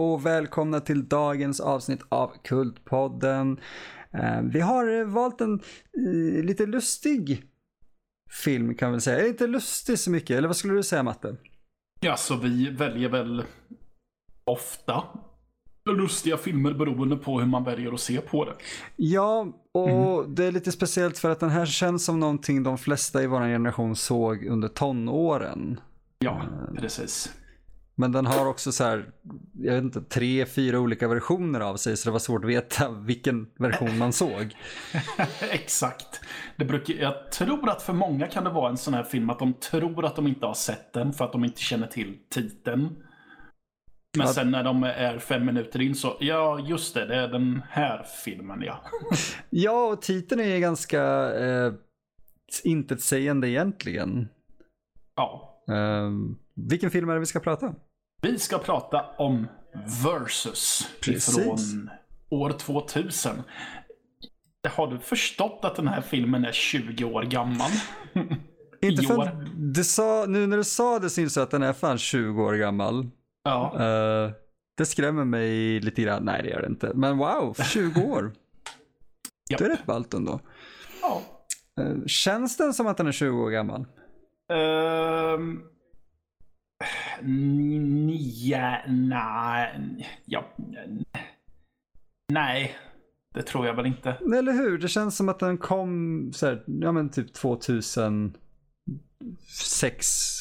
Och välkomna till dagens avsnitt av Kultpodden. Eh, Vi har valt en eh, lite lustig film kan vi säga. Inte lustig så mycket, eller vad skulle du säga Matte? Ja, så vi väljer väl ofta lustiga filmer beroende på hur man väljer att se på det. Ja, och det är lite speciellt för att den här känns som någonting de flesta i vår generation såg under tonåren. Ja, precis. Men den har också så här, jag vet inte, tre, fyra olika versioner av sig så det var svårt att veta vilken version man såg. Exakt. Det brukar, jag tror att för många kan det vara en sån här film att de tror att de inte har sett den för att de inte känner till titeln. Men Ja. sen när de är fem minuter in så, ja just det, det är den här filmen ja. Ja, och titeln är ganska eh, intetsägande egentligen. Ja. Eh, vilken film är det vi ska prata om? Vi ska prata om Versus Precis. ifrån år 2000. Har du förstått att den här filmen är 20 år gammal? Inte för du sa, nu när du sa det så insåg jag att den är fan 20 år gammal. Ja. Eh, det skrämmer mig lite grann. Nej, det gör det inte. Men wow, 20 år. Japp. Det är rätt ballt ändå. ja. Eh, känns den som att den är 20 år gammal? Ehm, Nja, nej, ja, nej, det tror jag väl inte. Eller hur? Det känns som att den kom så här, ja men typ 2006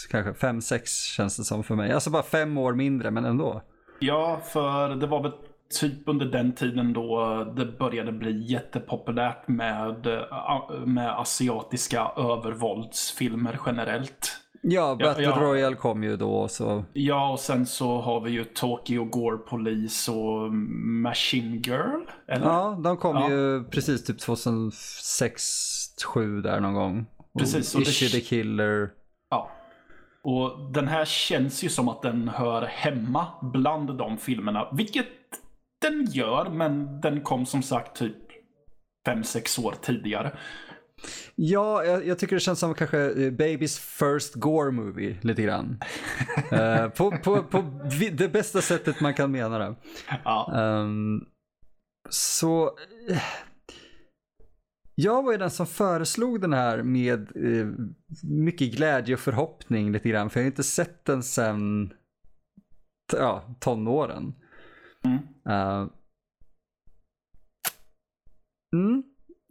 kanske, 5-6 känns det som för mig. Alltså bara fem år mindre men ändå. Ja, för det var väl typ under den tiden då det började bli jättepopulärt med, äh, med asiatiska övervåldsfilmer generellt. Ja, Battle ja. Royale kom ju då så. Ja, och sen så har vi ju Tokyo Gore Police och Machine Girl. Eller? Ja, de kom Ja. ju precis typ 2006, 2007 där någon gång. Precis, och det- Issue the Killer. Ja. Och den här känns ju som att den hör hemma bland de filmerna. Vilket den gör, men den kom som sagt typ 5-6 år tidigare. Ja, jag, jag tycker det känns som kanske eh, Babys first gore movie lite grann. Eh, på, på, på det bästa sättet man kan mena det. Ja, Ehm, så eh, jag var ju den som föreslog den här med eh, mycket glädje och förhoppning lite grann. För jag har inte sett den sen ja, tonåren. Mm. Eh, mm.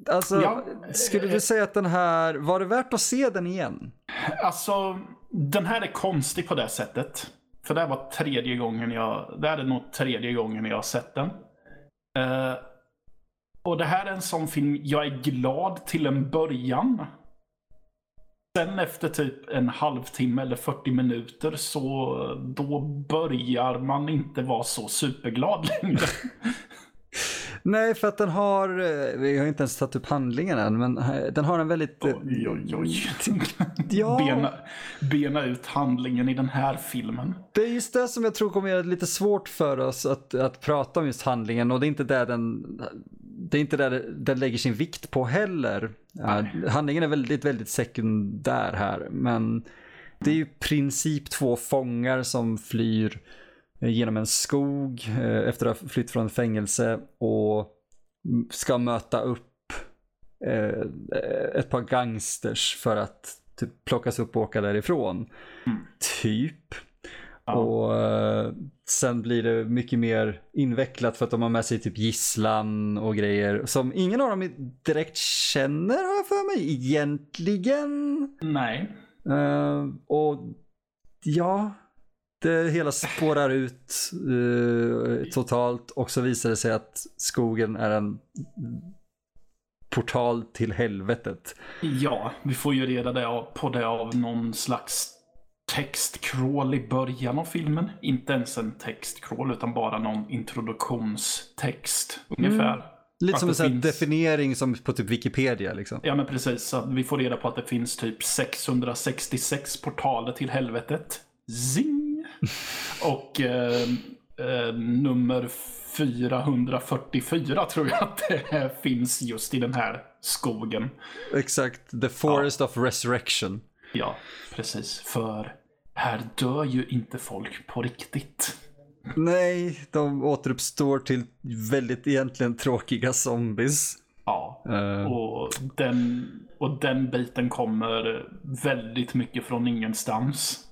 Alltså, Ja, skulle du säga att den här, var det värt att se den igen? alltså den här är konstig på det sättet. För det här var tredje gången jag, det här är nog tredje gången jag har sett den. Eh, och det här är en sån film jag är glad till en början. Sen efter typ en halvtimme eller 40 minuter så då börjar man inte vara så superglad längre. Nej, för att den har, eh, vi har inte ens tagit upp handlingen än, men eh, den har en väldigt... eh, Oj, oj, oj. Ja. Bena, bena ut handlingen i den här filmen. Det är just det som jag tror kommer göra det lite svårt för oss att, att prata om just handlingen och det är inte där den, det är inte där den lägger sin vikt på heller. Ja, handlingen är väldigt, väldigt sekundär här, men det är ju princip två fångar som flyr genom en skog eh, efter att ha flytt från fängelse och ska möta upp eh, ett par gangsters för att typ plockas upp och åka därifrån. Typ. Ja. Och eh, sen blir det mycket mer invecklat för att de har med sig typ gisslan och grejer som ingen av dem direkt känner har jag för mig egentligen. Nej. Eh, och ja, det hela spårar ut eh, totalt och så visar det sig att skogen är en portal till helvetet. Ja, vi får ju reda det av, på det av någon slags textcrawl i början av filmen. Inte ens en textcrawl utan bara någon introduktionstext ungefär. Lite Att som en finns- definiering som på typ Wikipedia liksom. Ja men precis, så att vi får reda på att det finns typ 666 portaler till helvetet. Zing! Och eh, eh, nummer 444 tror jag att det finns just i den här skogen. Exakt, the forest of resurrection. Ja, precis. För här dör ju inte folk på riktigt. Nej, de återuppstår till väldigt egentligen tråkiga zombies. Ja, Eh, och den, och den biten kommer väldigt mycket från ingenstans.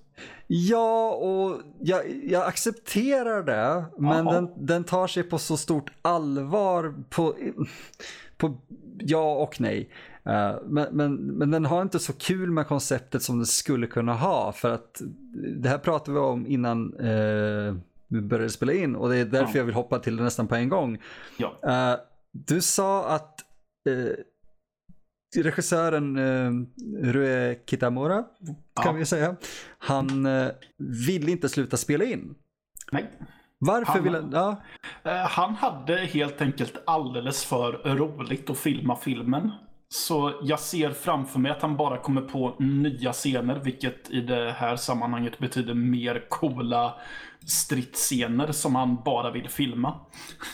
Ja, och jag, jag accepterar det, men den, den tar sig på så stort allvar på, på ja och nej. Eh, men, men, men den har inte så kul med konceptet som den skulle kunna ha, för att det här pratade vi om innan eh, vi började spela in och det är därför Ja. jag vill hoppa till det nästan på en gång. Ja, Eh, du sa att regissören uh, Rue Kitamura, kan Ja. vi säga, han uh, vill inte sluta spela in. nej. Varför Han- vill han? Ja, Eh, Han hade helt enkelt alldeles för roligt att filma filmen. Så jag ser framför mig att han bara kommer på nya scener, vilket i det här sammanhanget betyder mer coola stridsscener som han bara vill filma.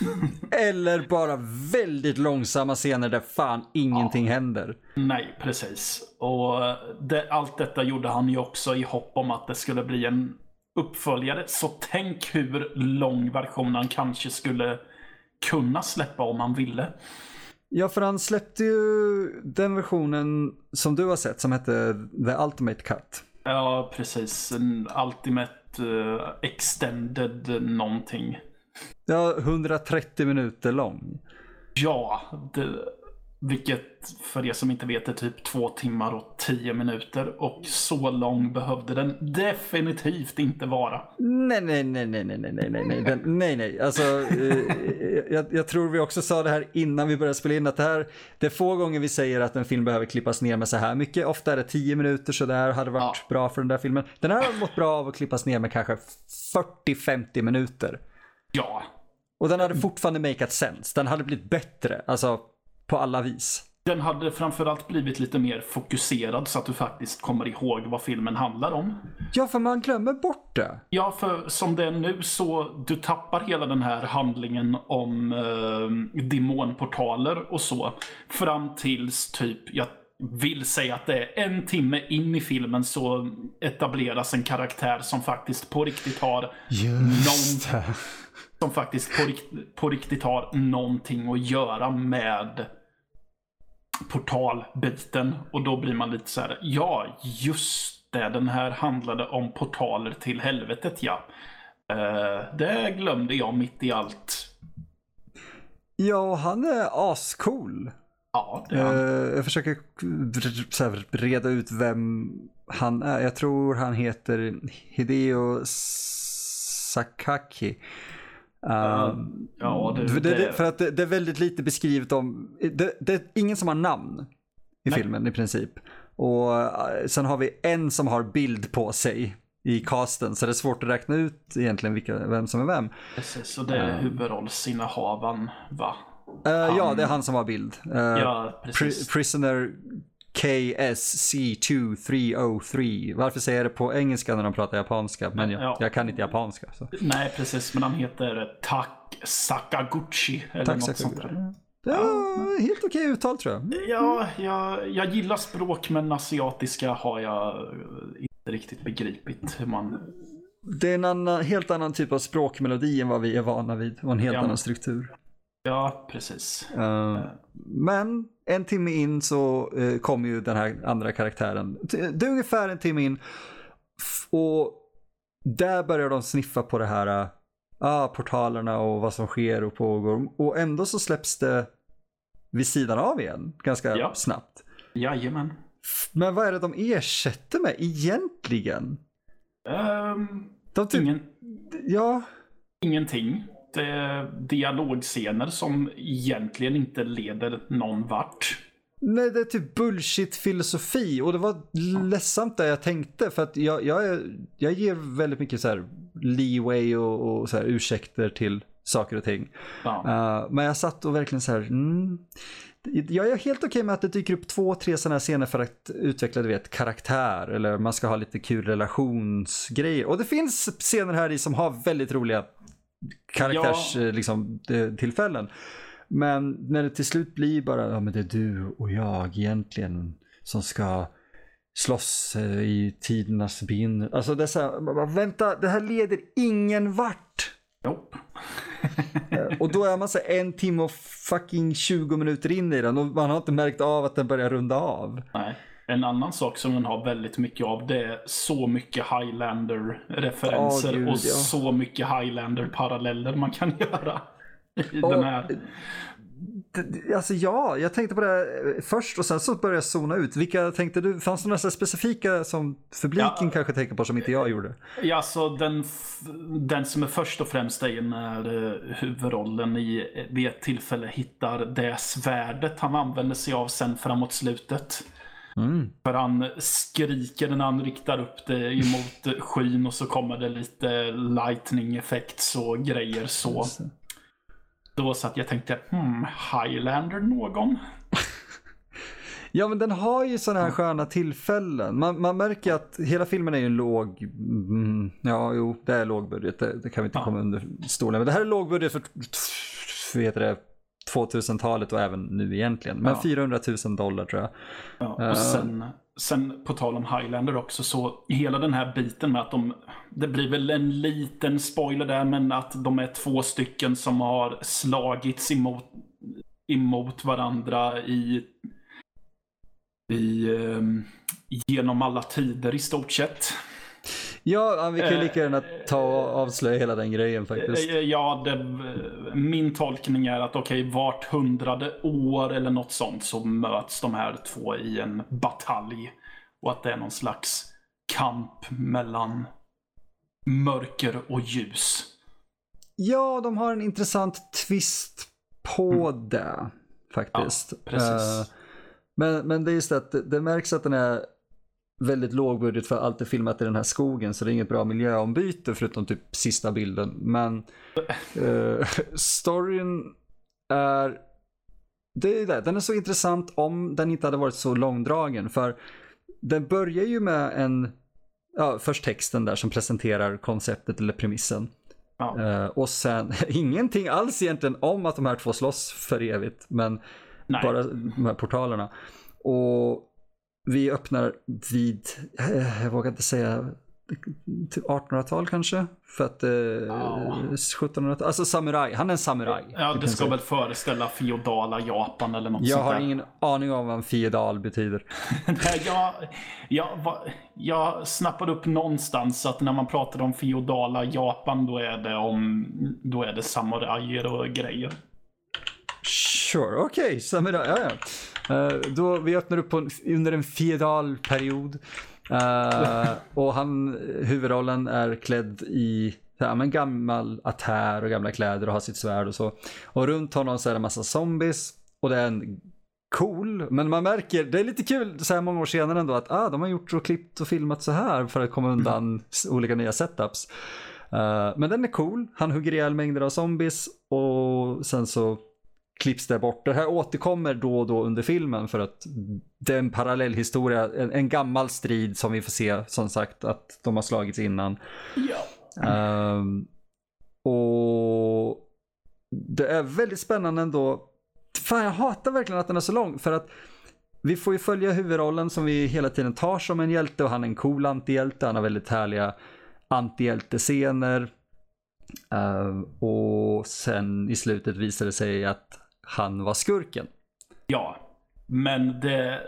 eller bara väldigt långsamma scener där fan ingenting händer. Nej, precis. Och det, allt detta gjorde han ju också i hopp om att det skulle bli en uppföljare. Så tänk hur lång version han kanske skulle kunna släppa om han ville. Ja, för han släppte ju den versionen som du har sett som hette The Ultimate Cut. Ja, precis. Ultimate eh, Extended någonting. Ja, 130 minuter lång. Ja, det, vilket för er som inte vet är typ två timmar och tio minuter. Och så lång behövde den definitivt inte vara. Nej, nej, nej, nej, nej, nej, nej, nej, den, nej, nej. Alltså, eh, jag, jag, tror vi också sa det här innan vi började spela in att det här, det är få gånger vi säger att en film behöver klippas ner med så här mycket. Ofta är det tio minuter så det här hade varit ja. bra för den där filmen. Den här har mått bra av att klippas ner med kanske 40-50 minuter. Ja. Och den hade fortfarande makeat sense. Den hade blivit bättre. Alltså, på alla vis. den hade framförallt blivit lite mer fokuserad så att du faktiskt kommer ihåg vad filmen handlar om. Ja, för man glömmer bort det. Ja, för som det är nu så du tappar hela den här handlingen om eh, demonportaler och så. Fram tills typ, jag vill säga att det är en timme in i filmen så etableras en karaktär som faktiskt på riktigt har Just Någon- som faktiskt på, rikt, på riktigt har någonting att göra med portalbiten. Och då blir man lite så här, ja just det, den här handlade om portaler till helvetet ja. Eh, det glömde jag mitt i allt. Ja, han är ascool. Ja, det är han. Eh, jag försöker här, reda ut vem han är. Jag tror han heter Hideo Sakaki. Um, ja, det- det, det, det- För att det, är väldigt lite beskrivet om, det, är ingen som har namn i Nej. filmen i princip. Och eh, sen har vi en som har bild på sig i casten så det är svårt att räkna ut egentligen vilka, vem som är vem. Precis, och det är huvudrollsinnehavaren va? Ja, Han- det är han som har bild. Eh, Ja, precis. Pri- Prisoner KSC2303. Varför säger jag det på engelska när de pratar japanska? Men jag, Ja. jag kan inte japanska. Så. Nej, precis, men han heter Tak Sakaguchi. Eller Tack något så sånt där. var helt okej uttal tror jag. Ja, jag, jag gillar språk men asiatiska har jag inte riktigt begripit hur man... Det är en annan, helt annan typ av språkmelodi än vad vi är vana vid och en helt Ja. annan struktur. Ja, precis. Eh, men en timme in så uh, kommer ju den här andra karaktären. Det är ungefär en timme in. Och där börjar de sniffa på det här, uh, ah, portalerna och vad som sker och pågår. Och ändå så släpps det vid sidan av igen ganska Ja. snabbt. Jajamän. Men vad är det de ersätter med egentligen? Um, De typ, ingen, ja, ingenting. Är dialogscener som egentligen inte leder någon vart. Nej, det är typ bullshit-filosofi och det var ledsamt det jag tänkte för att jag, jag, jag ger väldigt mycket så här leeway och, och så här ursäkter till saker och ting. Ja. Uh, men jag satt och verkligen så här, mm, jag är helt okej med att det dyker upp två, tre sådana här scener för att utveckla, du vet, karaktär eller man ska ha lite kul relationsgrejer. Och det finns scener här i som har väldigt roliga karaktärs, Ja. eh, liksom, eh, tillfällen. Men när det till slut blir bara, ja men det är du och jag egentligen som ska slåss eh, i tidernas bin. Alltså bara, vänta, det här leder ingen vart. Eh, och då är man så en timme och fucking 20 minuter in i den och man har inte märkt av att den börjar runda av. Nej. En annan sak som den har väldigt mycket av det är så mycket Highlander-referenser gud, och ja. så mycket Highlander-paralleller man kan göra. I Och- den här. Alltså ja, jag tänkte på det eh, först och sen så började jag zona ut. Vilka tänkte du, fanns det några specifika som publiken Ja. kanske tänker på som inte jag gjorde? Ja, alltså den, den som är först och främst är när eh, huvudrollen i, vid ett tillfälle hittar det svärdet han använder sig av sen framåt slutet. Mm. För han skriker när han riktar upp det emot skyn och så kommer det lite lightning effects och grejer så. Då så att jag tänkte, hmm, Highlander någon? Ja men den har ju sådana här sköna tillfällen. Man, man märker att hela filmen är ju en låg, mm, ja jo det är lågbudget, det, det kan vi inte Ja. komma under stolen. Men det här är lågbudget för, vad heter det, 2000-talet och även nu egentligen. Men Ja. 400 000 dollar tror jag. Ja, Eh. och sen, sen på tal om Highlander också, så hela den här biten med att de, det blir väl en liten spoiler där, men att de är två stycken som har slagits emot, emot varandra i, i ehm, genom alla tider i stort sett. Ja, vi kan ju Eh, lika gärna ta och avslöja hela den grejen faktiskt. Eh, Ja, det, min tolkning är att okej, vart hundrade år eller något sånt så möts de här två i en batalj. Och att det är någon slags kamp mellan mörker och ljus. Ja, de har en intressant twist på det faktiskt. Mm. Ja, precis. Eh, men, men det är just det att det, det märks att den är väldigt lågbudget för allt är filmat i den här skogen så det är inget bra miljöombyte förutom typ sista bilden. Men eh, storyn är det är det. Den är så intressant om den inte hade varit så långdragen. För den börjar ju med en, ja, först texten där som presenterar konceptet eller premissen. Ja. Eh, och sen ingenting alls egentligen om att de här två slåss för evigt. Men Nej. bara de här portalerna. Och vi öppnar vid, eh, jag vågar inte säga, typ 1800-tal kanske? För att eh, Ja. 1700-tal, alltså samuraj, han är en samuraj. Ja, det ska väl föreställa feodala Japan eller något Jag sånt har där. ingen aning om vad en feodal betyder. Nej, jag, jag, jag snappade upp någonstans att när man pratar om feodala Japan då är det om då är det samurajer och grejer. Sure, okej, samuraj, ja, ja. Eh, då, vi öppnar upp en, under en feodal period. Eh, och han, huvudrollen är klädd i ja, men gammal attär och gamla kläder och har sitt svärd och så. Och runt honom så är det en massa zombies. Och det är en cool, men man märker, det är lite kul så här många år senare ändå att ah, de har gjort och klippt och filmat så här för att komma undan s- olika nya setups. Eh, men den är cool, han hugger ihjäl mängder av zombies och sen så klipps det bort. Det här återkommer då och då under filmen för att det är en parallell historia, en, en gammal strid som vi får se som sagt att de har slagits innan. Ja. Ehm, och det är väldigt spännande ändå. Fan jag hatar verkligen att den är så lång för att vi får ju följa huvudrollen som vi hela tiden tar som en hjälte och han är en cool antihjälte. Han har väldigt härliga antihjältescener. Ehm, och sen i slutet visar det sig att han var skurken. ja. Men det,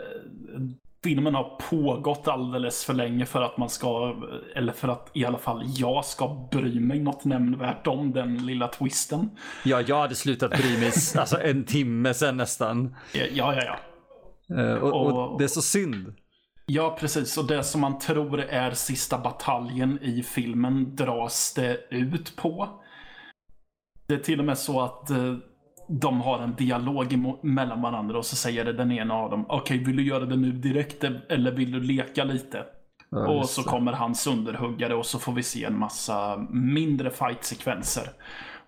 filmen har pågått alldeles för länge för att man ska, eller för att i alla fall jag ska bry mig något nämnvärt om den lilla twisten. Ja, jag hade slutat bry mig alltså en timme sen nästan. Ja, ja, ja. Och, och Och- det är så synd. Ja, precis. Och det som man tror är sista bataljen i filmen dras det ut på. Det är till och med så att eh, de har en dialog mellan varandra och så säger det den ena av dem Okej, vill du göra det nu direkt eller vill du leka lite? Ja, och så det. kommer hans underhuggare och så får vi se en massa mindre fight-sekvenser.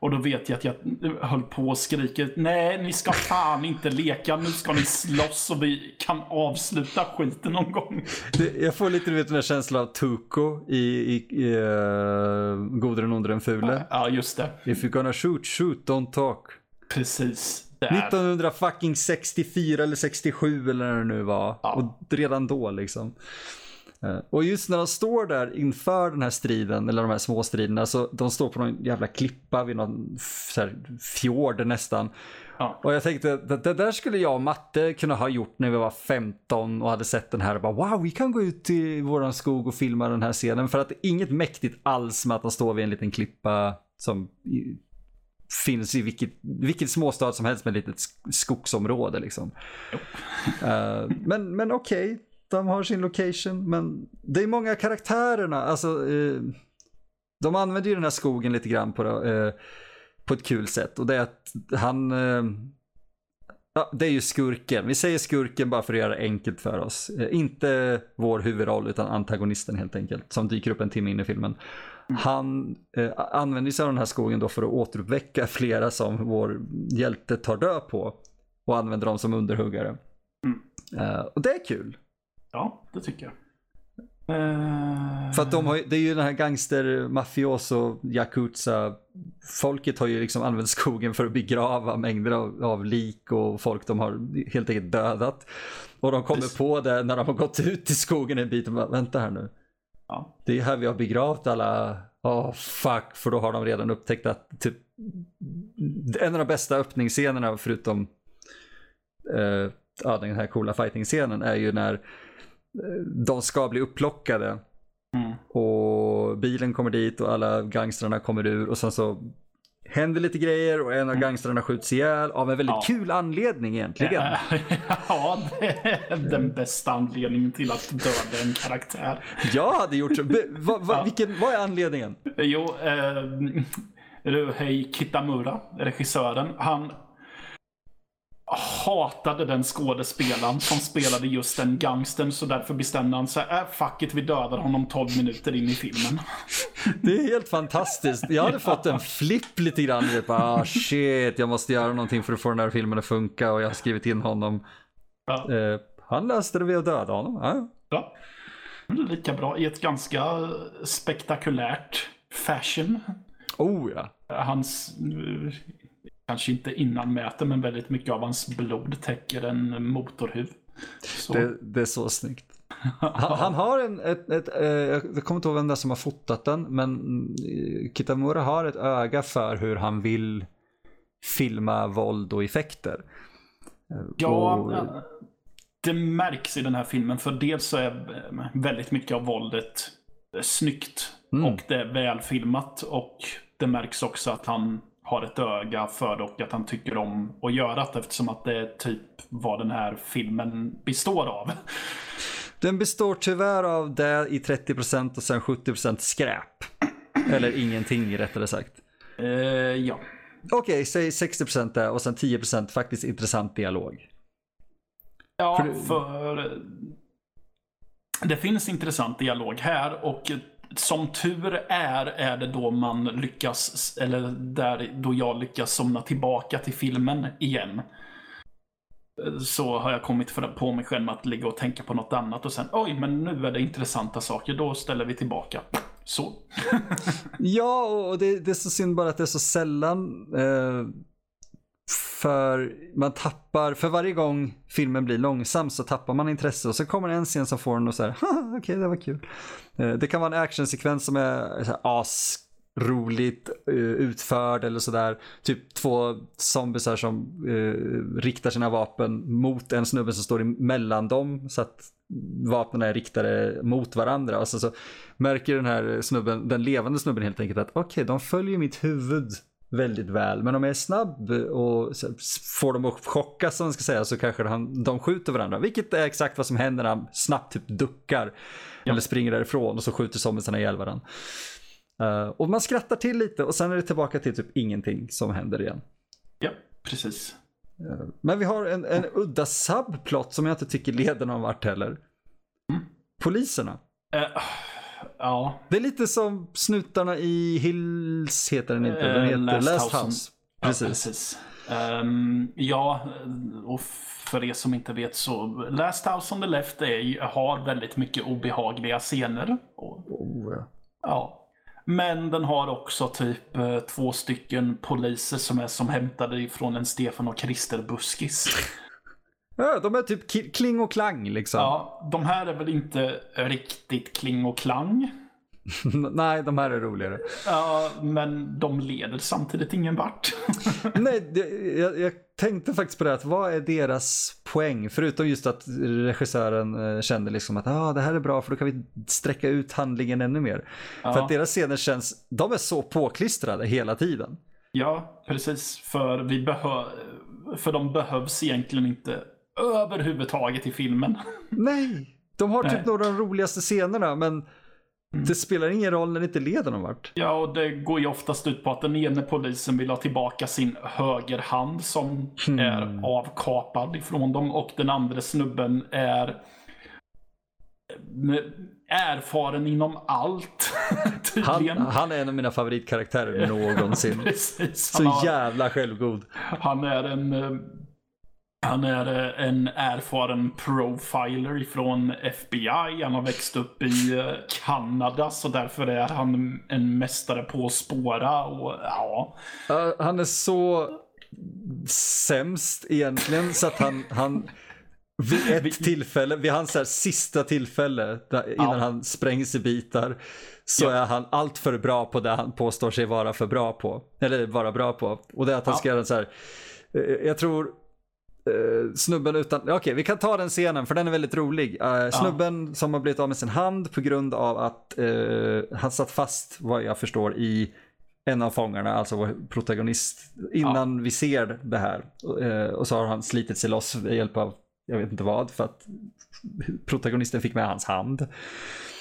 Och då vet jag att jag höll på och skriker Nej, ni ska fan inte leka. Nu ska ni slåss så vi kan avsluta skiten någon gång. Det, jag får lite du vet, den där känslan av Tuko i, i, i uh, Gode den onde den fule. Ja, just det. If you're gonna shoot, shoot, don't talk. Precis. Det är. 1964 eller 67 eller när det nu var. Ja. Och redan då liksom. Eh, och just när de står där inför den här striden, eller de här små striderna, så de står på någon jävla klippa vid någon så här, fjord nästan. Ja. Och jag tänkte att det där skulle jag och Matte kunna ha gjort när vi var 15 och hade sett den här och bara wow, vi kan gå ut i våran skog och filma den här scenen. För att det är inget mäktigt alls med att de står vid en liten klippa som finns i vilket, vilket småstad som helst med ett litet skogsområde liksom. Uh, men men okej, okay, de har sin location, men det är många karaktärerna, alltså uh, de använder ju den här skogen lite grann på. Uh, på ett kul sätt. Och det är att han... Ja, det är ju skurken. Vi säger skurken bara för att göra det enkelt för oss. Inte vår huvudroll utan antagonisten helt enkelt. Som dyker upp en timme in i filmen. Mm. Han eh, använder sig av den här skogen då för att återuppväcka flera som vår hjälte tar död på. Och använder dem som underhuggare. Mm. Uh, och det är kul. Ja, det tycker jag. Uh... För att de har, det är ju den här gangster, mafioso, yakuza. Folket har ju liksom använt skogen för att begrava mängder av, av lik och folk de har helt enkelt dödat. Och de kommer det... på det när de har gått ut i skogen en bit och bara, vänta här nu. Ja. Det är här vi har begravt alla, oh fuck, för då har de redan upptäckt att typ en av de bästa öppningsscenerna förutom ja, den här coola fighting-scenen är ju när de ska bli upplockade. Mm. Och bilen kommer dit och alla gangstrarna kommer ur och sen så händer lite grejer och en av mm. gangstrarna skjuts ihjäl av en väldigt ja. kul anledning egentligen. Ja, det är den bästa anledningen till att döda en karaktär. Jag hade gjort så. Va, va, ja. vilken, vad är anledningen? Jo, eh, Ruhei Kitamura, regissören, han hatade den skådespelaren som spelade just den gangstern så därför bestämde han sig, äh, fuck it, vi dödar honom 12 minuter in i filmen. Det är helt fantastiskt. Jag hade fått en flipp lite grann. ah, shit, jag måste göra någonting för att få den här filmen att funka och jag har skrivit in honom. Ja. Eh, han löste det vid att döda honom. Ja. ja. Lika bra i ett ganska spektakulärt fashion. Oh ja. Hans kanske inte innan mäter, men väldigt mycket av hans blod täcker en motorhuv. Det, det, är så snyggt. Han, han har en, ett, ett, ett, eh, jag kommer inte ihåg vem det är som har fotat den, men eh, Kitamura har ett öga för hur han vill filma våld och effekter. Eh, ja, och... det märks i den här filmen, för dels så är väldigt mycket av våldet snyggt mm. och det är välfilmat och det märks också att han har ett öga för det och att han tycker om att göra det eftersom att det är typ vad den här filmen består av. Den består tyvärr av det i 30% och sen 70% skräp. Eller ingenting rättare sagt. Uh, ja. Okej, okay, säg 60% där och sen 10% faktiskt intressant dialog. Ja, för, för det finns intressant dialog här och som tur är, är det då man lyckas, eller där då jag lyckas somna tillbaka till filmen igen. Så har jag kommit på mig själv med att ligga och tänka på något annat och sen, oj, men nu är det intressanta saker, då ställer vi tillbaka. Så. ja, och det, det, är så synd bara att det är så sällan. Eh, för man tappar, för varje gång filmen blir långsam så tappar man intresse och så kommer en scen som får en och så här, okej okay, det var kul. Eh, det kan vara en actionsekvens som är så här, as roligt uh, utförd eller sådär. Typ två zombisar som uh, riktar sina vapen mot en snubbe som står emellan dem så att vapnen är riktade mot varandra. Och så, så märker den här snubben, den levande snubben helt enkelt att okej, okay, de följer mitt huvud väldigt väl. Men om jag är snabb och får dem att chocka som man ska säga så kanske de, de skjuter varandra. Vilket är exakt vad som händer när han snabbt typ duckar. Ja. Eller springer därifrån och så skjuter zombiesarna ihjäl varandra. Uh, och man skrattar till lite och sen är det tillbaka till typ ingenting som händer igen. Ja, precis. Uh, men vi har en, en udda subplot som jag inte tycker leder någon vart heller. Mm. Poliserna. Uh, Ja. Det är lite som snutarna i Hills heter den inte. Den heter Last, Last House. House. Precis. Ja, precis. Um, ja, och för er som inte vet så Last House on the Left är, har väldigt mycket obehagliga scener. oh, ja. ja. Men den har också typ eh, två stycken poliser som är som hämtade ifrån en Stefan och Krister-buskis. Ja, de är typ kling och klang liksom. Ja, de här är väl inte riktigt kling och klang. Nej, de här är roligare. Ja, men de leder samtidigt ingen vart. Nej, jag, jag, tänkte faktiskt på det, att vad är deras poäng? Förutom just att regissören eh, kände liksom att ah, det här är bra för då kan vi sträcka ut handlingen ännu mer. Ja. För att deras scener känns, de är så påklistrade hela tiden. Ja, precis. För, vi behö för de behövs egentligen inte överhuvudtaget i filmen. Nej, de har typ Nej. några av de roligaste scenerna men Mm. Det spelar ingen roll när det inte leder någon vart. Ja, och det går ju oftast ut på att den ene polisen vill ha tillbaka sin högerhand som mm. är avkapad ifrån dem och den andra snubben är erfaren inom allt. han, han, är en av mina favoritkaraktärer någonsin. Precis, Så har, jävla självgod. Han är en eh, han är eh, en erfaren profiler från FBI. Han har växt upp i eh, Kanada så därför är han en mästare på att spåra. Och, ja. Uh, han är så sämst egentligen så att han, han vid ett tillfälle, vid hans här sista tillfälle där, innan ja. han sprängs i bitar så ja. är han allt för bra på det han påstår sig vara för bra på. Eller vara bra på. Och det är att han ska göra så här. Jag tror Uh, snubben utan, okej okay, vi kan ta den scenen för den är väldigt rolig. Uh, snubben ja. som har blivit av med sin hand på grund av att uh, han satt fast vad jag förstår i en av fångarna, alltså vår protagonist, innan ja. vi ser det här. och så har han slitit sig loss med hjälp av, jag vet inte vad, för att protagonisten fick med hans hand.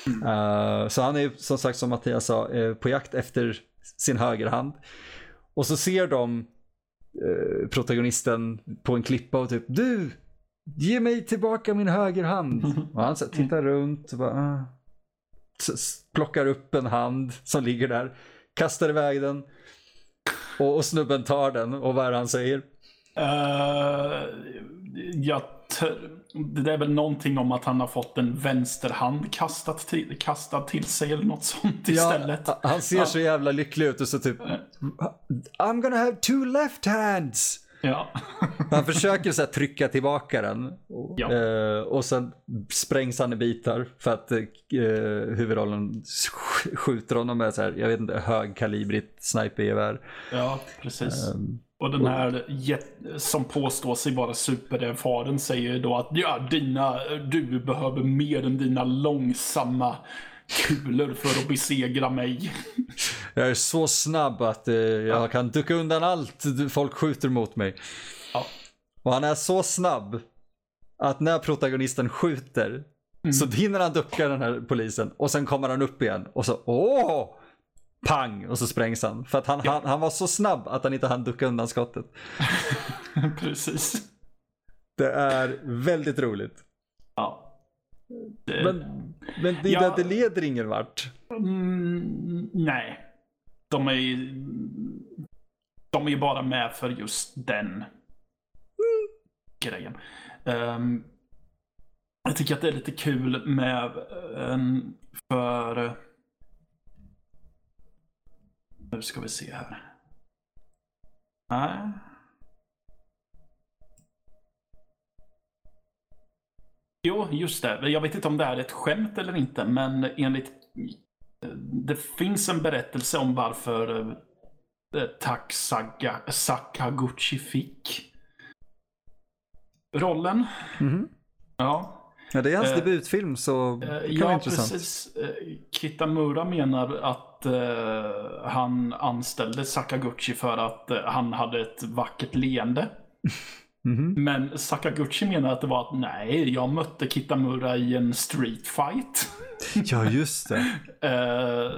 Mm. så han är som sagt som Mattias sa på jakt efter sin högerhand. Och så ser de Eh, protagonisten på en klippa och typ du, ge mig tillbaka min högerhand. Och han så, tittar runt och bara, ah. plockar upp en hand som ligger där, kastar iväg den och, och snubben tar den och vad är det han säger? Uh, jag det är väl någonting om att han har fått en vänsterhand kastad till, kastad till sig eller något sånt istället. Ja, han ser så jävla lycklig ut och så typ I'm gonna have two left hands. Ja. han försöker så trycka tillbaka den. Och, ja. eh, och sen sprängs han i bitar för att eh, huvudrollen skjuter honom med så här, jag vet inte, högkalibrigt snipergevär. Ja, precis. Um, och den här som påstår sig vara supererfaren säger då att ja, dina, du behöver mer än dina långsamma kulor för att besegra mig. Jag är så snabb att eh, jag ja. kan ducka undan allt folk skjuter mot mig. Ja. Och han är så snabb att när protagonisten skjuter mm. så hinner han ducka den här polisen och sen kommer han upp igen och så åh! Pang och så sprängs han. För att han, ja. han, han var så snabb att han inte hann ducka undan skottet. Precis. Det är väldigt roligt. Ja. Det... Men, men det, ja. det leder ingen vart. Mm, nej. De är ju de är ju bara med för just den mm. grejen. Um, jag tycker att det är lite kul med um, för nu ska vi se här. Nej. Jo, just det. Jag vet inte om det är ett skämt eller inte, men enligt... Det finns en berättelse om varför eh, Tak Sakaguchi fick rollen. Mm -hmm. Ja. Ja, det är hans eh, debutfilm så det kan ja, vara intressant. Precis. Eh, Kitamura menar att eh, han anställde Sakaguchi för att eh, han hade ett vackert leende. Mm -hmm. Men Sakaguchi menar att det var att nej, jag mötte Kitamura i en street fight. ja, just det. eh,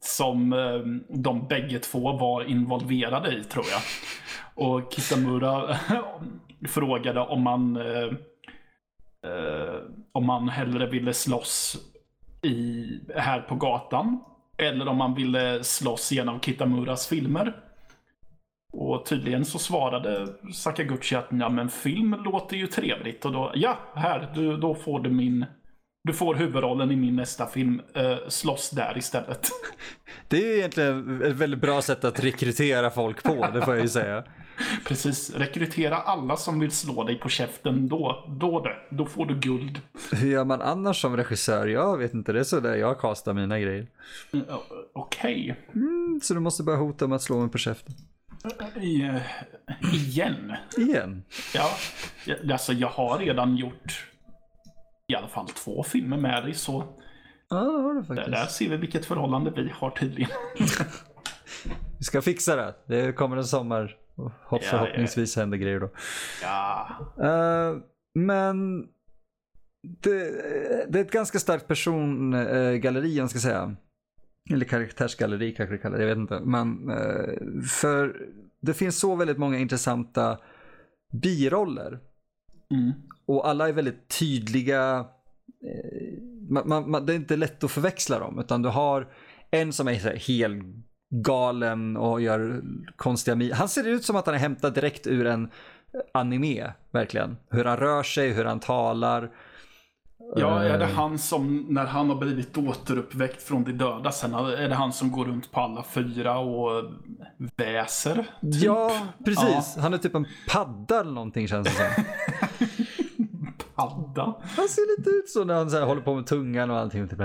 som eh, de bägge två var involverade i tror jag. Och Kitamura frågade om man eh, om man hellre ville slåss i, här på gatan. Eller om man ville slåss genom Kitamuras filmer. Och tydligen så svarade Sakaguchi att ja men film låter ju trevligt. Och då, ja här, du, då får du min du får huvudrollen i min nästa film. Uh, slåss där istället. Det är ju egentligen ett väldigt bra sätt att rekrytera folk på, det får jag ju säga. Precis. Rekrytera alla som vill slå dig på käften. Då, då det. Då får du guld. Hur gör man annars som regissör? Jag vet inte, det är så där jag kastar mina grejer. Mm, Okej. Mm, så du måste börja hota med att slå mig på käften. I, eh, igen. Igen. Ja, alltså jag har redan gjort i alla fall två filmer med dig, så Ja, det har du där, faktiskt. där ser vi vilket förhållande vi har tydligen. Vi ska fixa det. Det kommer en sommar. Och hopp- Ja, förhoppningsvis händer grejer då. Ja, Eh, men det, det är ett ganska starkt persongalleri, jag ska säga. Eller karaktärsgalleri kanske det kallas, jag vet inte. Men eh, för det finns så väldigt många intressanta biroller. mm. Och alla är väldigt tydliga. Eh, man, man, man, det är inte lätt att förväxla dem. Utan du har en som är så här helt galen och gör konstiga mi- Han ser ut som att han är hämtad direkt ur en anime. Verkligen. Hur han rör sig, hur han talar. ja, är det Eh, han som, när han har blivit återuppväckt från de döda sen, är det han som går runt på alla fyra och väser? Typ? Ja, precis. Han är typ en padda eller någonting känns det som. Padda? Han ser lite ut så när han så håller på med tungan och allting. Typ.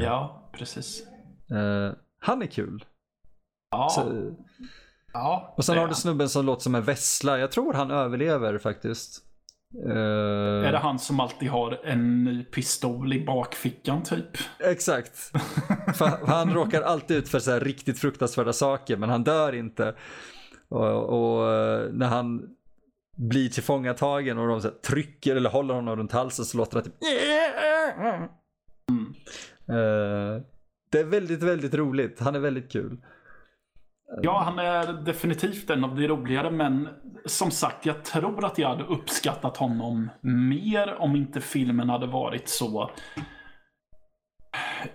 Ja, precis. Eh, han är kul. Ja, Så, ja Och sen har du han. snubben som låter som en vessla. Jag tror han överlever faktiskt. Eh, Är det han som alltid har en ny pistol i bakfickan typ? Exakt. Han råkar alltid ut för så här riktigt fruktansvärda saker men han dör inte. Och, och eh, när han blir tillfångatagen och de så här trycker eller håller honom runt halsen så låter det typ Eh, Det är väldigt, väldigt roligt. Han är väldigt kul. Ja, han är definitivt en av de roligare, men som sagt, jag tror att jag hade uppskattat honom mer om inte filmen hade varit så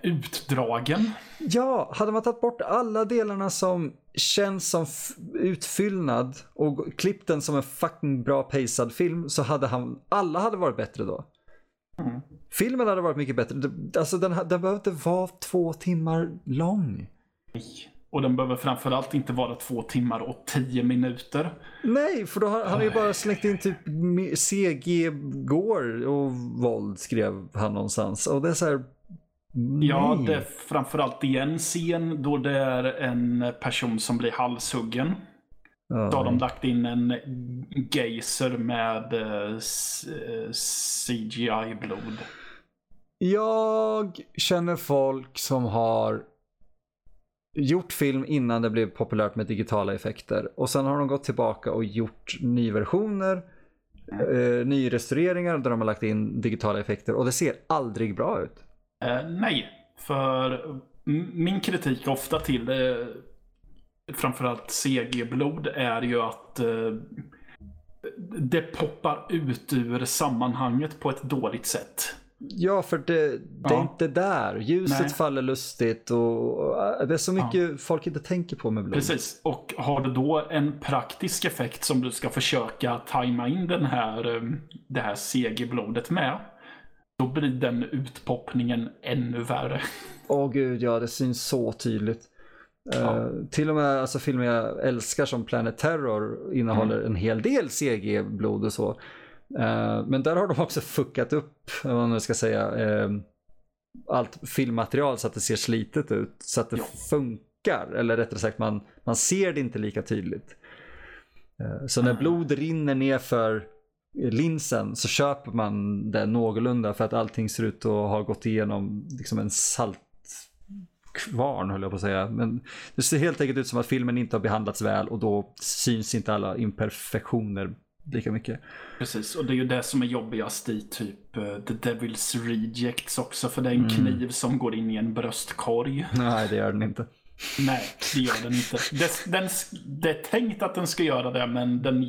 utdragen. Ja, hade man tagit bort alla delarna som känns som utfyllnad och klippt den som en fucking bra pacad film så hade han, alla hade varit bättre då. Mm. Filmen hade varit mycket bättre. Alltså den, den behöver inte vara två timmar lång. Och den behöver framförallt inte vara två timmar och tio minuter. Nej, för då har han ju bara slängt in typ CG går och våld skrev han någonstans. Och det är så här. Ja, nej. det är framförallt i en scen då det är en person som blir halshuggen. Då har de lagt in en geyser med eh, eh, CGI-blod. Jag känner folk som har gjort film innan det blev populärt med digitala effekter och sen har de gått tillbaka och gjort nyversioner, eh, nyrestaureringar där de har lagt in digitala effekter och det ser aldrig bra ut. Eh, nej, för min kritik ofta till eh, framförallt CG-blod är ju att eh, det poppar ut ur sammanhanget på ett dåligt sätt. Ja, för det, det är Ja. inte där. Ljuset Nej. faller lustigt och och det är så mycket folk inte tänker på med blod. Precis, och har du då en praktisk effekt som du ska försöka tajma in den här, eh, det här CG-blodet med, då blir den utpoppningen ännu värre. Åh gud, ja det syns så tydligt. Ja. Eh, till och med alltså, filmer jag älskar som Planet Terror innehåller Mm. en hel del CG-blod och så. Eh, men där har de också fuckat upp, vad man ska säga, eh, allt filmmaterial så att det ser slitet ut. Så att det Ja. funkar, eller rättare sagt man, man ser det inte lika tydligt. Så när Mm. blod rinner ner för linsen så köper man det någorlunda för att allting ser ut att ha gått igenom liksom en saltkvarn höll jag på att säga. Men det ser helt enkelt ut som att filmen inte har behandlats väl och då syns inte alla imperfektioner lika mycket. Precis, och det är ju det som är jobbigast i typ eh, The Devil's Rejects också, för det är en kniv som går in i en bröstkorg. Nej, det gör den inte. Nej, det gör den inte. Det, den, det är tänkt att den ska göra det, men den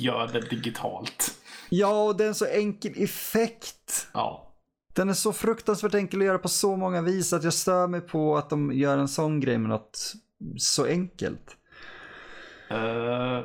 gör det digitalt. Ja, och det är en så enkel effekt. Ja. Den är så fruktansvärt enkel att göra på så många vis att jag stör mig på att de gör en sån grej med något så enkelt. Uh,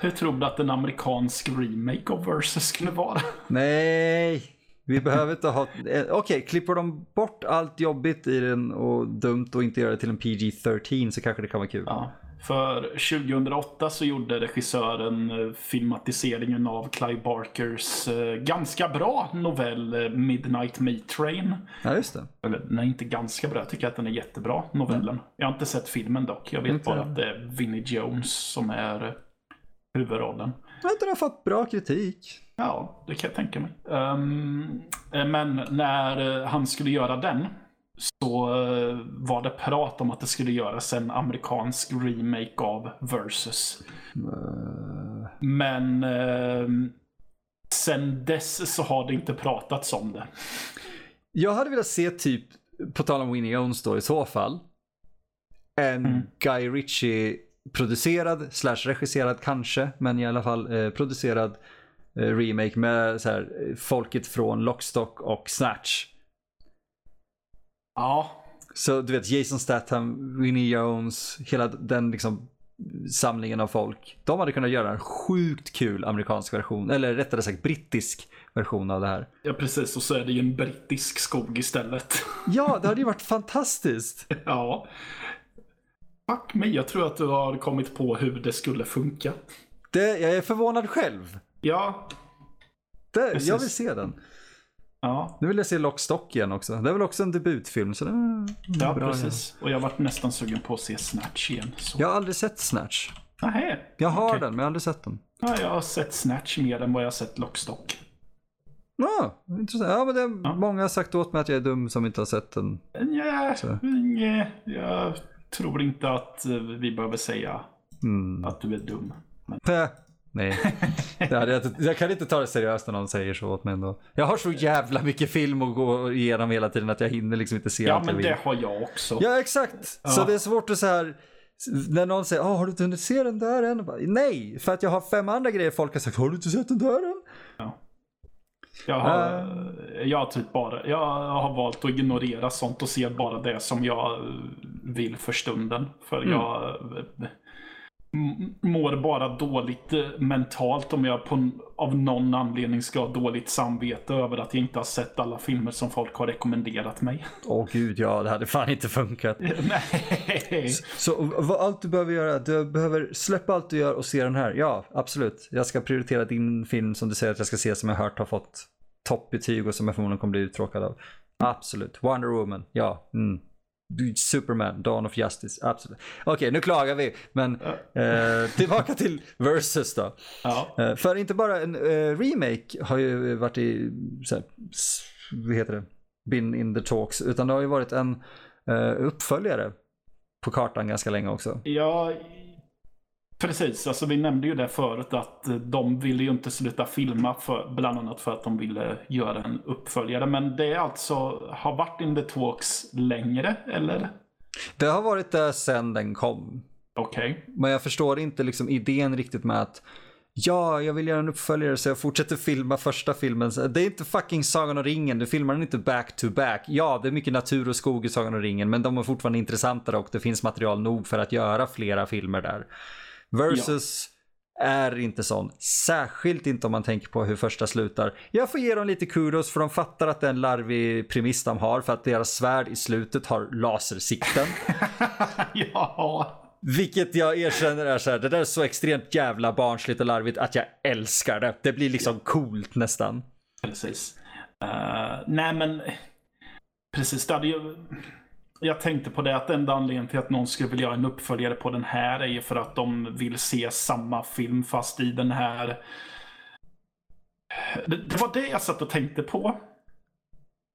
hur tror du att en amerikansk remake av Versus skulle vara? Nej, vi behöver inte ha... eh, Okej, klipper de bort allt jobbigt i den och dumt och inte gör det till en PG-13 så kanske det kan vara kul. Ja. För 2008 så gjorde regissören eh, filmatiseringen av Clive Barkers eh, ganska bra novell eh, Midnight Meat Train. Ja, just det. Eller nej, inte ganska bra. Jag tycker att den är jättebra, novellen. Jag har inte sett filmen dock. Jag vet Inte bara att det är Vinnie Jones som är huvudrollen. Jag har inte fått bra kritik. Ja, det kan jag tänka mig. Eh, men när han skulle göra den så eh, var det prat om att det skulle göras en amerikansk remake av Versus. Eh, Men ehm, sen dess så har det inte pratats om det. Jag hade velat se typ, på tal om Winnie Jones då i så fall, en Mm. Guy Ritchie producerad, slash regisserad kanske, men i alla fall eh, producerad eh, remake med så här, eh, folket från Lockstock och Snatch. Ja, Så du vet Jason Statham, Winnie Jones, hela den liksom samlingen av folk. De hade kunnat göra en sjukt kul amerikansk version, eller rättare sagt brittisk version av det här. ja precis. Och så är det ju en brittisk skog istället. Ja, det hade ju varit fantastiskt. ja. Fuck me, jag tror att du har kommit på hur det skulle funka. Det, jag är förvånad själv. Ja, Det, jag vill se den. Ja, Nu vill jag se Lockstock igen också. Det är väl också en debutfilm. Så det är ja bra, precis. Och jag varit nästan sugen på att se Snatch igen. Så. Jag har aldrig sett Snatch. Nähä. Jag har Okej. den, men jag har aldrig sett den. Ja, jag har sett Snatch mer än vad jag har sett Lockstock. Ja, intressant. Ja, men det är, Ja. Många har sagt åt mig att jag är dum som inte har sett den. Nej, nej, jag tror inte att eh, vi behöver säga Mm. att du är dum. Men. Nej, jag, jag kan inte ta det seriöst när någon säger så åt mig ändå. Jag har så jävla mycket film att gå igenom hela tiden att jag hinner liksom inte se ja, allt jag men vill. det har jag också. Ja, exakt. Ja. Så det är svårt att så här. När någon säger oh, har du inte hunnit se den där än? Jag Bara, Nej, för att jag har fem andra grejer folk har sagt har du inte sett den där än? Jag har, jag har typ bara, jag har valt att ignorera sånt och se bara det som jag vill för stunden. För Mm. jag mår bara dåligt eh, mentalt om jag på, av någon anledning ska ha dåligt samvete över att jag inte har sett alla filmer som folk har rekommenderat mig. Åh gud ja, det hade fan inte funkat. Nej. Så vad, allt du behöver göra, du behöver släppa allt du gör och se den här. Ja, absolut. Jag ska prioritera din film som du säger att jag ska se som jag hört har fått toppbetyg och som jag förmodligen kommer bli uttråkad av. Absolut. Wonder Woman, ja. Mm. Superman, Dawn of Justice, absolut. Okej, nu klagar vi. Men eh, tillbaka till Versus då. Ja. Eh, för inte bara en eh, remake har ju varit i, så här, vad heter det, been in the talks, utan det har ju varit en eh, uppföljare på kartan ganska länge också. Ja, precis. Alltså, vi nämnde ju det förut att eh, de ville ju inte sluta filma för, bland annat för att de ville göra en uppföljare. Men det är alltså har varit in the talks längre, eller? Det har varit där sen den kom. Okej. Men jag förstår inte liksom idén riktigt med att Ja, jag vill göra en uppföljare så jag fortsätter filma första filmen. Det är inte fucking Sagan om ringen, du filmar den inte back to back. Ja, det är mycket natur och skog i Sagan om ringen, men de är fortfarande intressantare och det finns material nog för att göra flera filmer där. Versus är inte sån. Särskilt inte om man tänker på hur första slutar. Jag får ge dem lite kudos för de fattar att det är en larvig premiss de har för att deras svärd i slutet har lasersikten. ja. Vilket jag erkänner är så här, det där är så extremt jävla barnsligt och larvigt att jag älskar det. Det blir liksom coolt nästan. Precis. Eh, nej, men precis. Det hade ju... Jag tänkte på det att enda anledningen till att någon skulle vilja göra en uppföljare på den här är ju för att de vill se samma film fast i den här... Det, det var det jag satt och tänkte på.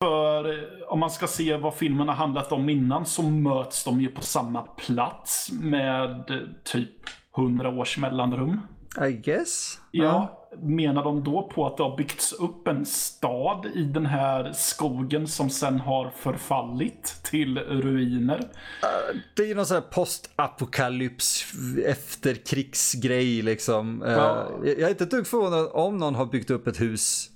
För eh, om man ska se vad filmen har handlat om innan så möts de ju på samma plats med eh, typ 100 års mellanrum. I guess. Ja, menar de då på att det har byggts upp en stad i den här skogen som sen har förfallit till ruiner? Det är ju någon sån här postapokalyps efterkrigsgrej liksom. Eh, Ja. Jag är inte ett dugg förvånad om någon har byggt upp ett hus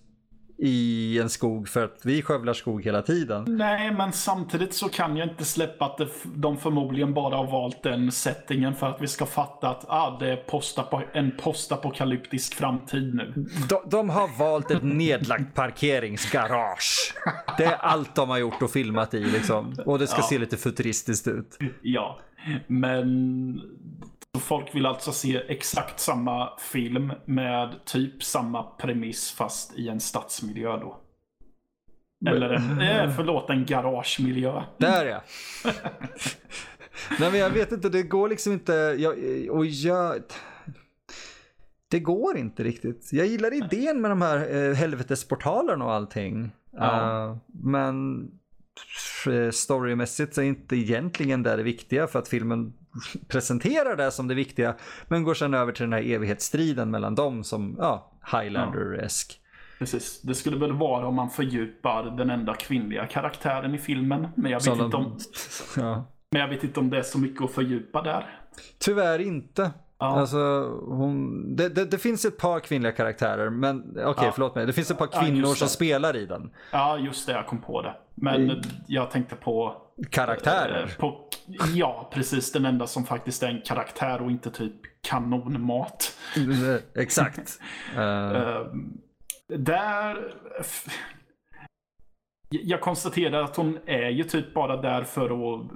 i en skog för att vi skövlar skog hela tiden. Nej, men samtidigt så kan jag inte släppa att det, de förmodligen bara har valt den settingen för att vi ska fatta att ah, det är postapo- en postapokalyptisk framtid nu. De, de har valt ett nedlagt parkeringsgarage. Det är allt de har gjort och filmat i liksom. Och det ska Ja. se lite futuristiskt ut. Ja, men Så folk vill alltså se exakt samma film med typ samma premiss fast i en stadsmiljö då. Eller en, eh, förlåt, en garagemiljö. Där ja. Nej men jag vet inte, det går liksom inte. Jag, och jag, det går inte riktigt. Jag gillar idén med de här eh, helvetesportalerna och allting. Ja. Uh, men eh, storymässigt så är inte egentligen det det viktiga för att filmen presenterar det som det viktiga. Men går sedan över till den här evighetsstriden mellan dem som, ja, Highlander-esk. Precis. Det skulle väl vara om man fördjupar den enda kvinnliga karaktären i filmen. Men jag vet, inte, om, Ja. men jag vet inte om det är så mycket att fördjupa där. Tyvärr inte. Ja. Alltså, hon, det, det, det finns ett par kvinnliga karaktärer, men okej Ja. förlåt mig. Det finns ett par Ja, kvinnor just som spelar i den. Ja, just det. Jag kom på det. Men Mm. jag tänkte på... Karaktärer. eh, På, ja, precis. Den enda som faktiskt är en karaktär och inte typ kanonmat. Exakt. Eh, där... Jag konstaterar att hon är ju typ bara där för att...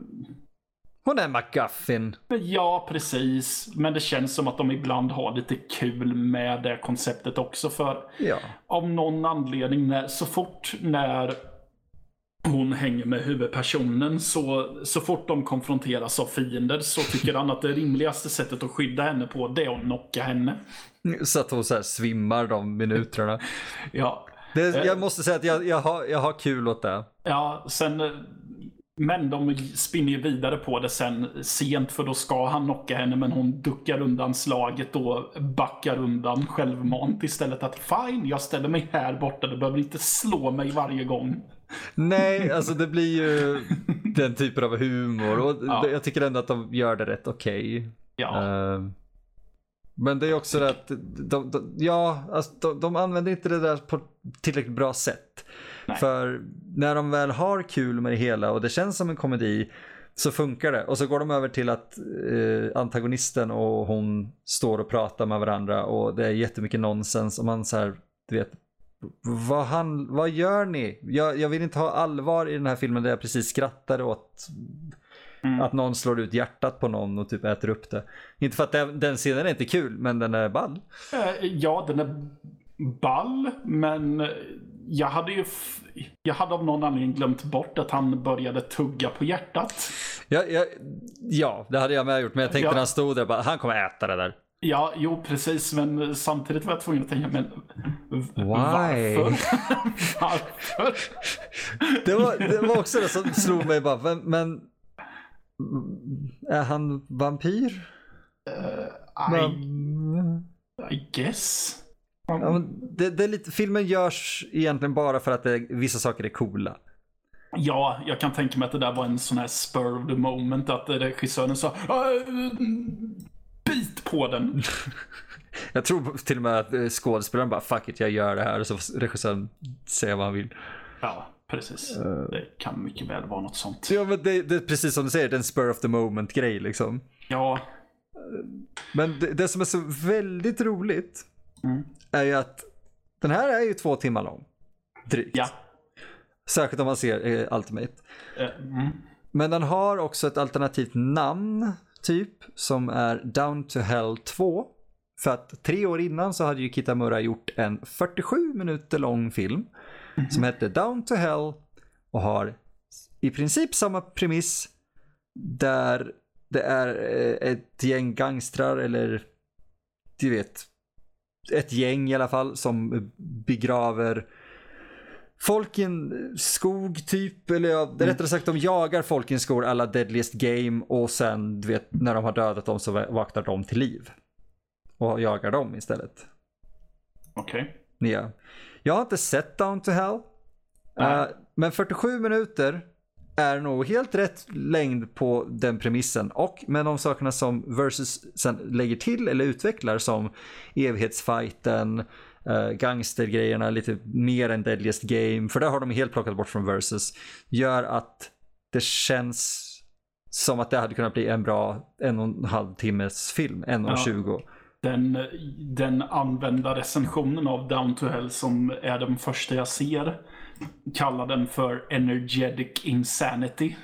hon är McGuffin. Ja, precis. Men det känns som att de ibland har lite kul med det konceptet också. För Ja. av någon anledning, när, så fort när hon hänger med huvudpersonen, så, så fort de konfronteras av fiender så tycker han att det rimligaste sättet att skydda henne på, det är att knocka henne. Så att hon så svimmar de minuterna. Ja, Det, Eh. jag måste säga att jag, jag, har, jag har kul åt det. ja sen... Men de spinner ju vidare på det sen sent för då ska han knocka henne men hon duckar undan slaget och backar undan självmant istället att fine, jag ställer mig här borta, du behöver inte slå mig varje gång. Nej, alltså det blir ju den typen av humor och Ja. jag tycker ändå att de gör det rätt okej. Ja, Eh, Men det är också det att de, de, ja, alltså de, de använder inte det där på tillräckligt bra sätt. Nej. För när de väl har kul med det hela och det känns som en komedi så funkar det. Och så går de över till att eh, antagonisten och hon står och pratar med varandra och det är jättemycket nonsens och man så här, du vet, vad, han, vad gör ni? Jag, jag vill inte ha allvar i den här filmen där jag precis skrattade åt Mm. att någon slår ut hjärtat på någon och typ äter upp det. Inte för att den, den scenen är inte kul, men den är ball. Eh, Ja, den är ball, men jag hade ju... Jag hade av någon anledning glömt bort att han började tugga på hjärtat. Ja, ja, ja, det hade jag med gjort, men jag tänkte Ja. när han stod där, bara, han kommer äta det där. Ja, jo precis, men samtidigt var jag tvungen att tänka, men varför? varför? Det var, det var också det som slog mig bara, men, men är han vampyr? I, Men- I guess. Ja, men det, det är lite, filmen görs egentligen bara för att det, vissa saker är coola. Ja, jag kan tänka mig att det där var en sån här spur of the moment, att regissören sa "Äh, Bit på den. Jag tror till och med att eh, skådespelaren bara fuck it, jag gör det här och så regissören säga vad han vill. Ja, precis. Det kan mycket väl vara något sånt. Ja men det, det är precis som du säger, det är en spur of the moment grej liksom. Ja, Men det, det som är så väldigt roligt Mm. är ju att den här är ju två timmar lång. Drygt. ja. Särskilt om man ser eh, Ultimate. Eh, Mm. Men den har också ett alternativt namn, typ, som är Down to Hell 2. För att tre år innan så hade ju Kitamura gjort en 47 minuter lång film som hette Down to Hell och har i princip samma premiss där det är eh, ett gäng gangstrar eller du vet ett gäng i alla fall som begraver folk i en skog typ, eller ja, rättare sagt de jagar folk i en skog alla Deadliest Game och sen du vet när de har dödat dem så vaknar de till liv. Och jagar dem istället. Okej. Ja. Jag har inte sett Down to Hell. Eh, men 47 minuter är nog helt rätt längd på den premissen. Och med de sakerna som Versus sen lägger till eller utvecklar som evighetsfighten, uh, gangstergrejerna, lite mer än Deadliest Game. För det har de helt plockat bort från Versus. Gör att det känns som att det hade kunnat bli en bra en och en halv timmes film, en och Ja. tjugo. Den, den använda recensionen av Down to Hell som är den första jag ser kallar den för Energetic Insanity.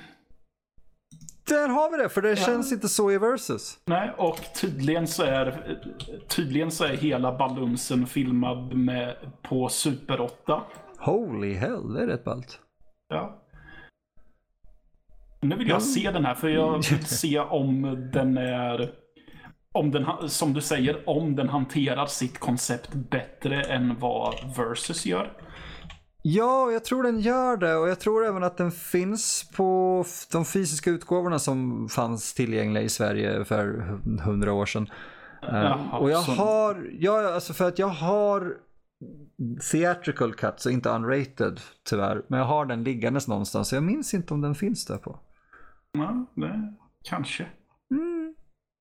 Där har vi det, för det känns inte så i Versus. Nej, och tydligen så är, tydligen så är hela balunsen filmad med, på Super 8. Holy hell, det är rätt ballt. Ja. Nu vill jag se den här, för jag vill se om den är... Om den, som du säger, om den hanterar sitt koncept bättre än vad Versus gör. Ja, jag tror den gör det och jag tror även att den finns på de fysiska utgåvorna som fanns tillgängliga i Sverige för hundra år sedan. Eh, Jaha, och jag har, ja alltså för att jag har theatrical cut så inte unrated tyvärr. Men jag har den liggandes någonstans så jag minns inte om den finns där på. Ja, det, kanske. Mm.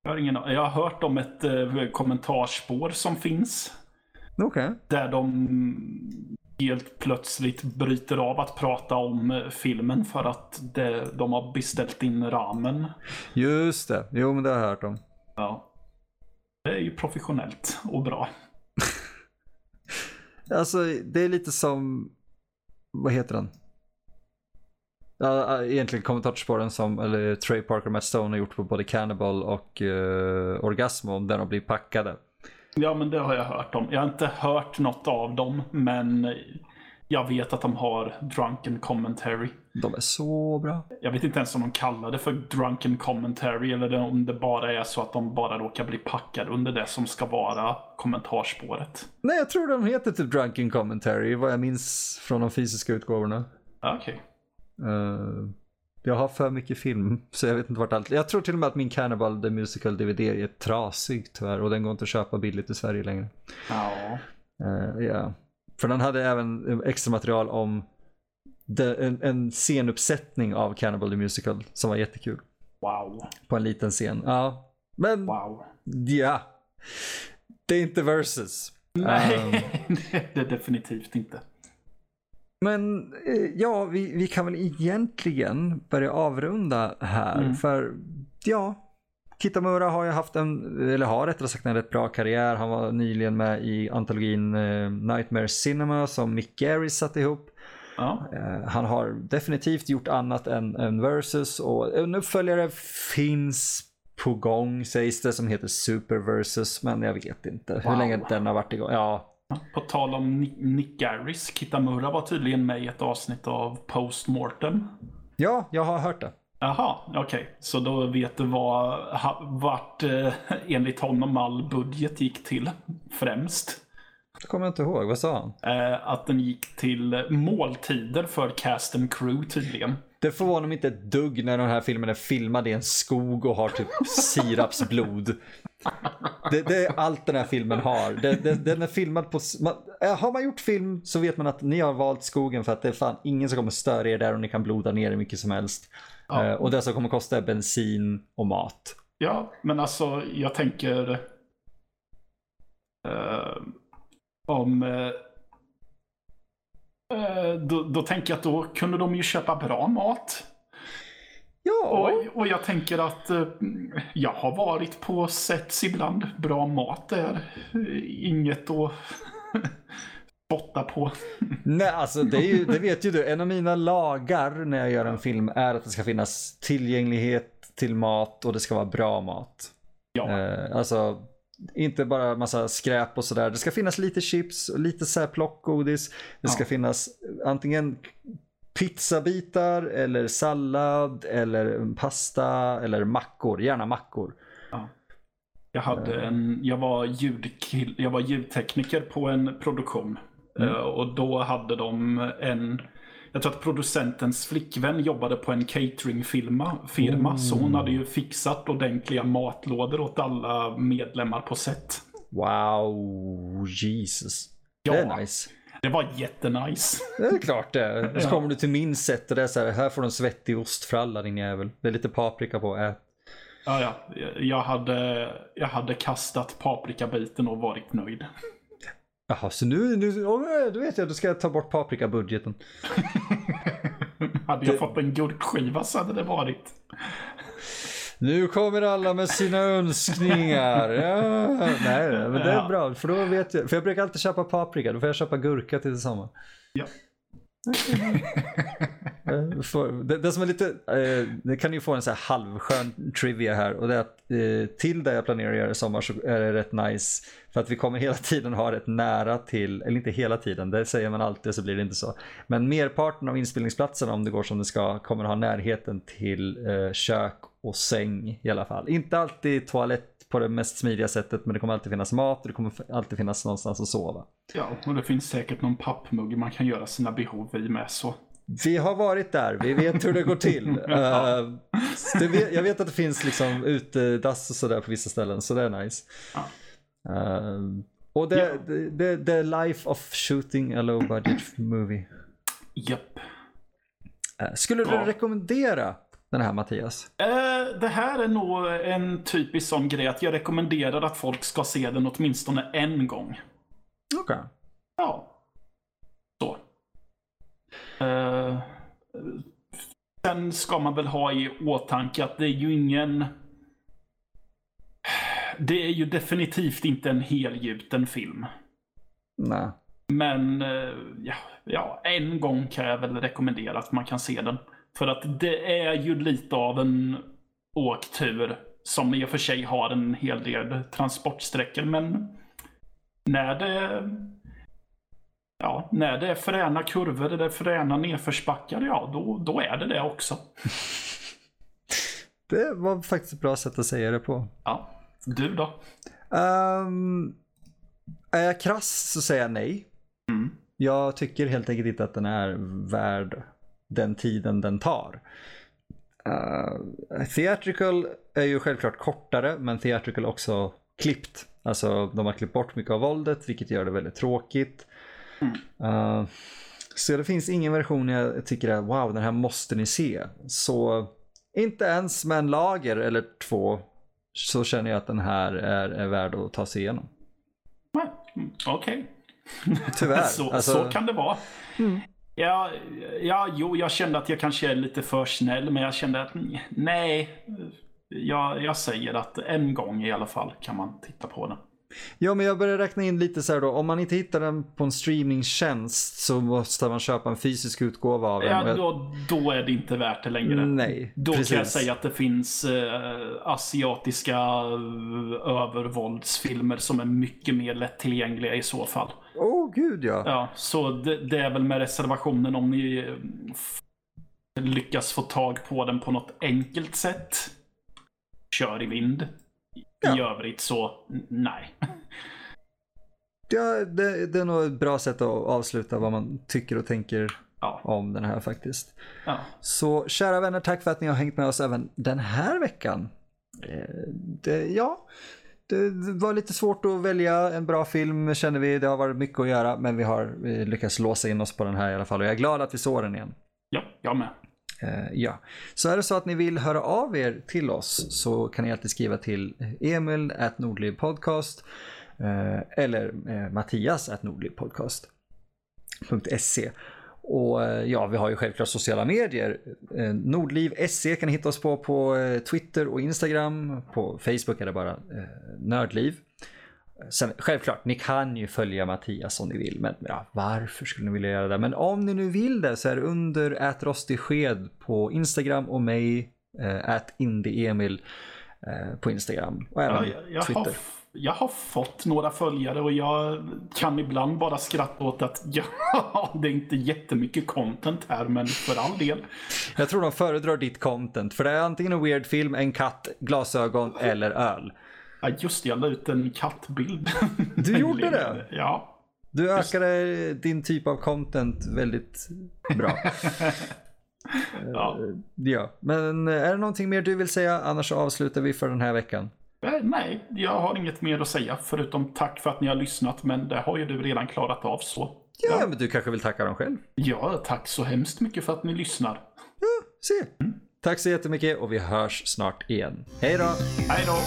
Jag har ingen. Jag har hört om ett eh, kommentarspår som finns. Okej. Där de helt plötsligt bryter av att prata om eh, filmen för att det, de har beställt in ramen. Just det, jo men det har jag hört om. Ja. Det är ju professionellt och bra. Alltså det är lite som, vad heter den? Ja, egentligen kommentatorspåren som, eller Trey Parker och Matt Stone har gjort på både Cannibal och uh, Orgasmo, där de blir packade. Ja, men det har jag hört om. Jag har inte hört något av dem, men jag vet att de har drunken commentary. De är så bra. Jag vet inte ens om de kallar det för drunken commentary eller om det bara är så att de bara råkar bli packade under det som ska vara kommentarspåret. Nej, jag tror de heter typ Drunken Commentary, vad jag minns från de fysiska utgåvorna. Okej. Eh, jag har för mycket film, så jag vet inte vart allt... Jag tror till och med att min Cannibal The Musical DVD är trasig tyvärr och den går inte att köpa billigt i Sverige längre. Ja. Eh, ja. För den hade även extra material om de, en, en scenuppsättning av Cannibal the Musical som var jättekul. Wow. På en liten scen. Ja, men Wow. ja. Det är inte versus. Nej, det är definitivt inte. Men eh, ja, vi, vi kan väl egentligen börja avrunda här. Mm. För ja, Kitamura har ju haft en, eller har rättare sagt en rätt bra karriär. Han var nyligen med i antologin eh, Nightmare Cinema som Mick Garry satte ihop. Ja. Eh, han har definitivt gjort annat än, än Versus och en uppföljare finns på gång sägs det som heter Super Versus men jag vet inte hur Wow. länge den har varit igång. Ja, På tal om Ni- Nick Garris, Kitamura var tydligen med i ett avsnitt av Postmortem. ja jag har hört det. Jaha, okej. Så då vet du vad, vart eh, enligt honom all budget gick till främst. Det kommer jag inte ihåg, vad sa han? Eh, att den gick till måltider för cast and crew tydligen. Det förvånar mig inte ett dugg när den här filmen är filmad i en skog och har typ sirapsblod. Det, det är allt den här filmen har. Det, det, den är filmad på... Man, äh, har man gjort film så vet man att ni har valt skogen för att det är fan ingen som kommer störa er där och ni kan bloda ner hur mycket som helst. Ja. Eh, och det som kommer kosta är bensin och mat. Ja, men alltså jag tänker... eh, om... eh, eh, då, då tänker jag att då kunde de ju köpa bra mat. Ja, Och, och jag tänker att eh, jag har varit på sets ibland. Bra mat är eh, inget att spotta på. nej alltså det, ju, det vet ju du. En av mina lagar när jag gör en film är att det ska finnas tillgänglighet till mat och det ska vara bra mat. Ja, Eh, alltså inte bara massa skräp och sådär. Det ska finnas lite chips och lite så här plockgodis. Det ska Ja. finnas antingen pizzabitar eller sallad eller pasta eller mackor. Gärna mackor. jag, hade en, jag, var ljudkill, jag var ljudtekniker på en produktion. Mm. Eh, och då hade de en... Jag tror att producentens flickvän jobbade på en cateringfirma. Firma, Så hon hade ju fixat ordentliga matlådor åt alla medlemmar på set. Wow, Jesus. Ja. Det är nice. Det var jättenice. Det är klart det. Så kommer du till min set och det är så här, här får du en svettig ost för alla din jävel. Det är lite paprika på, ät. Ja, ja. Jag hade, jag hade kastat paprikabiten och varit nöjd. Jaha, så nu, nu då vet jag, då ska jag ta bort paprikabudgeten. hade jag fått en gurkskiva så hade det varit. Nu kommer alla med sina önskningar. Ja, nej, men det är bra. För då vet jag. För jag brukar alltid köpa paprika. Då får jag köpa gurka till detsamma. Ja. Mm. För, det, det som är lite, eh, det kan ju få en så här halvskön trivia här och det är att eh, till det jag planerar att göra i sommar så är det rätt nice för att vi kommer hela tiden ha rätt nära till, eller inte hela tiden, det säger man alltid så blir det inte så. Men merparten av inspelningsplatserna om det går som det ska kommer ha närheten till eh, kök och säng i alla fall. Inte alltid toalett på det mest smidiga sättet men det kommer alltid finnas mat och det kommer alltid finnas någonstans att sova. Ja, och det finns säkert någon pappmugg man kan göra sina behov i med så. Vi har varit där, vi vet hur det går till. uh, det, jag vet att det finns liksom utedass och sådär på vissa ställen, så det är nice. Ja. Uh, och det, Ja. det, det, det är life of shooting a low budget movie. Japp. Uh, skulle du Ja. rekommendera den här Mattias? Eh, det här är nog en typisk sån grej att jag rekommenderar att folk ska se den åtminstone en gång. Okej. Ja. Så. Eh, sen ska man väl ha i åtanke att det är ju ingen... Det är ju definitivt inte en helgjuten film. Nej. Men eh, ja, ja, en gång kan jag väl rekommendera att man kan se den. För att det är ju lite av en åktur som i och för sig har en hel del transportsträckor. Men när det, ja, när det är fräna kurvor, det är fräna nedförsbackar, ja då, då är det det också. Det var faktiskt ett bra sätt att säga det på. Ja, du då? Um, är jag krass så säger jag nej. Mm. Jag tycker helt enkelt inte att den är värd den tiden den tar. Uh, theatrical är ju självklart kortare men theatrical också klippt. Alltså de har klippt bort mycket av våldet vilket gör det väldigt tråkigt. Uh, så det finns ingen version jag tycker är wow den här måste ni se. Så inte ens med en lager eller två så känner jag att den här är, är värd att ta sig igenom. Mm, Okej. Tyvärr. så, alltså, så kan det vara. Ja, ja, jo, jag kände att jag kanske är lite för snäll, men jag kände att nej. Jag, jag säger att en gång i alla fall kan man titta på den. Ja, men jag börjar räkna in lite så här då. Om man inte hittar den på en streamingtjänst så måste man köpa en fysisk utgåva av den. Ja, då, då är det inte värt det längre. Nej, Då precis. kan jag säga att det finns eh, asiatiska eh, övervåldsfilmer som är mycket mer lättillgängliga i så fall. Åh oh, gud ja. Ja, så det, det är väl med reservationen om ni eh, lyckas få tag på den på något enkelt sätt. Kör i vind. I Ja. övrigt så, nej. ja det, det är nog ett bra sätt att avsluta vad man tycker och tänker Ja, om den här faktiskt. ja. Så kära vänner, tack för att ni har hängt med oss även den här veckan. Eh, Det, ja, det var lite svårt att välja en bra film känner vi. Det har varit mycket att göra men vi har eh, lyckats låsa in oss på den här i alla fall och jag är glad att vi såg den igen. ja jag med. Eh, ja, så är det så att ni vill höra av er till oss så kan ni alltid skriva till eh, Emil at Nordliv podcast eh, eller Mattias at nordlivpodcast.se. Och ja, vi har ju självklart sociala medier. Nordliv.se kan ni hitta oss på på Twitter och Instagram. På Facebook är det bara Nördliv. Sen, självklart, ni kan ju följa Mattias om ni vill, men ja, varför skulle ni vilja göra det? Men om ni nu vill det så är det under @rostigsked på Instagram och mig äh, indieemil eh, på Instagram och även Ja, jag, jag, har, Twitter. f- jag har fått några följare och jag kan ibland bara skratta åt att ja, det är inte jättemycket content här, men för all del. Jag tror de föredrar ditt content för det är antingen en weird film, en katt, glasögon eller öl. Ja, just det, jag la ut en kattbild. Du gjorde det? Ja. Du ökade din typ av content väldigt bra. ja. Ja, men är det någonting mer du vill säga? Annars avslutar vi för den här veckan. Eh, Nej, jag har inget mer att säga förutom tack för att ni har lyssnat, men det har ju du redan klarat av så. Ja, men du kanske vill tacka dem själv? Ja, tack så hemskt mycket för att ni lyssnar. Se. Tack så jättemycket och vi hörs snart igen. Hej då! Hej då!